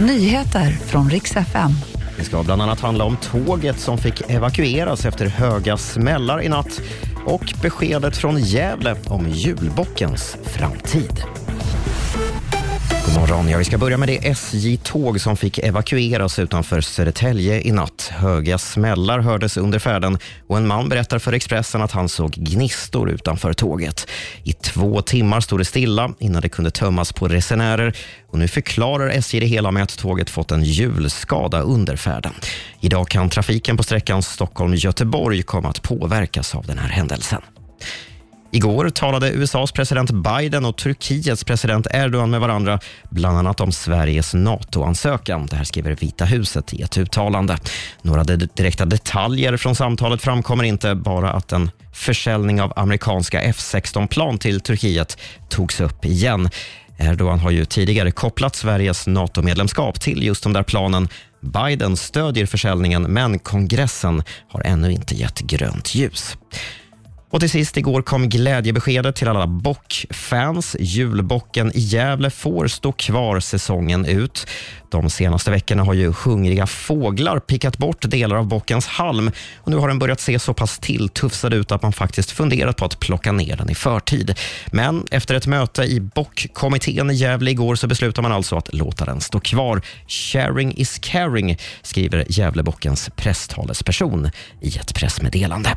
Nyheter från riks FM. Det ska bland annat handla om tåget som fick evakueras efter höga smällar i natt och beskedet från Gävle om julbockens framtid. God morgon. Ja, vi ska börja med det SJ-tåg som fick evakueras utanför Södertälje i natt. Höga smällar hördes under färden och en man berättar för Expressen att han såg gnistor utanför tåget. I två timmar stod det stilla innan det kunde tömmas på resenärer och nu förklarar SJ det hela med att tåget fått en hjulskada under färden. Idag kan trafiken på sträckan Stockholm-Göteborg komma att påverkas av den här händelsen. Igår talade USAs president Biden och Turkiets president Erdogan med varandra, bland annat om Sveriges NATO-ansökan. Det här skriver Vita huset i ett uttalande. Några direkta detaljer från samtalet framkommer inte, bara att en försäljning av amerikanska F16-plan till Turkiet togs upp igen. Erdogan har ju tidigare kopplat Sveriges NATO-medlemskap till just de där planen. Biden stödjer försäljningen, men kongressen har ännu inte gett grönt ljus. Och till sist igår kom glädjebeskedet till alla bockfans. Julbocken i Gävle får stå kvar säsongen ut. De senaste veckorna har ju hungriga fåglar pickat bort delar av bockens halm och nu har den börjat se så pass tilltufsad ut att man faktiskt funderat på att plocka ner den i förtid. Men efter ett möte i bockkommittén i Gävle igår så beslutar man alltså att låta den stå kvar. Sharing is caring, skriver Gävlebockens presstalesperson i ett pressmeddelande.